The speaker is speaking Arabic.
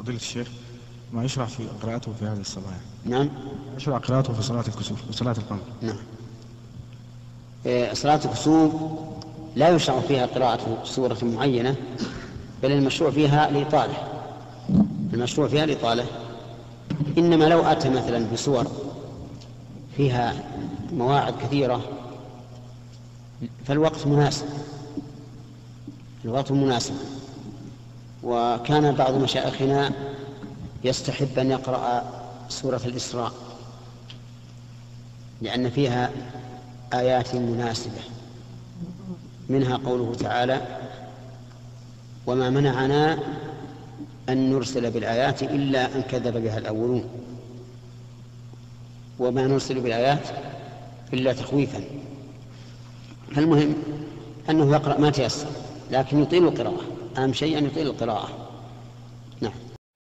فضيلة الشيخ ما يشرع في قراءته في هذه الصلاة؟ نعم. يشرع قراءته في صلاة الكسوف وصلاة القمر. نعم. إيه، صلاة الكسوف لا يشرع فيها قراءة سورة معينة بل المشروع فيها الإطالة المشروع فيها الإطالة إنما لو أتى مثلا بسور فيها مواعظ كثيرة فالوقت مناسب. الوقت مناسب. وكان بعض مشايخنا يستحب أن يقرأ سورة الإسراء لأن فيها آيات مناسبة. منها قوله تعالى وما منعنا أن نرسل بالآيات إلا أن كذب بها الأولون. وما نرسل بالآيات إلا تخويفا. المهم أنه يقرأ ما تيسر لكن يطيل القراءة. أهم شيء أن يطيل القراءة. نعم.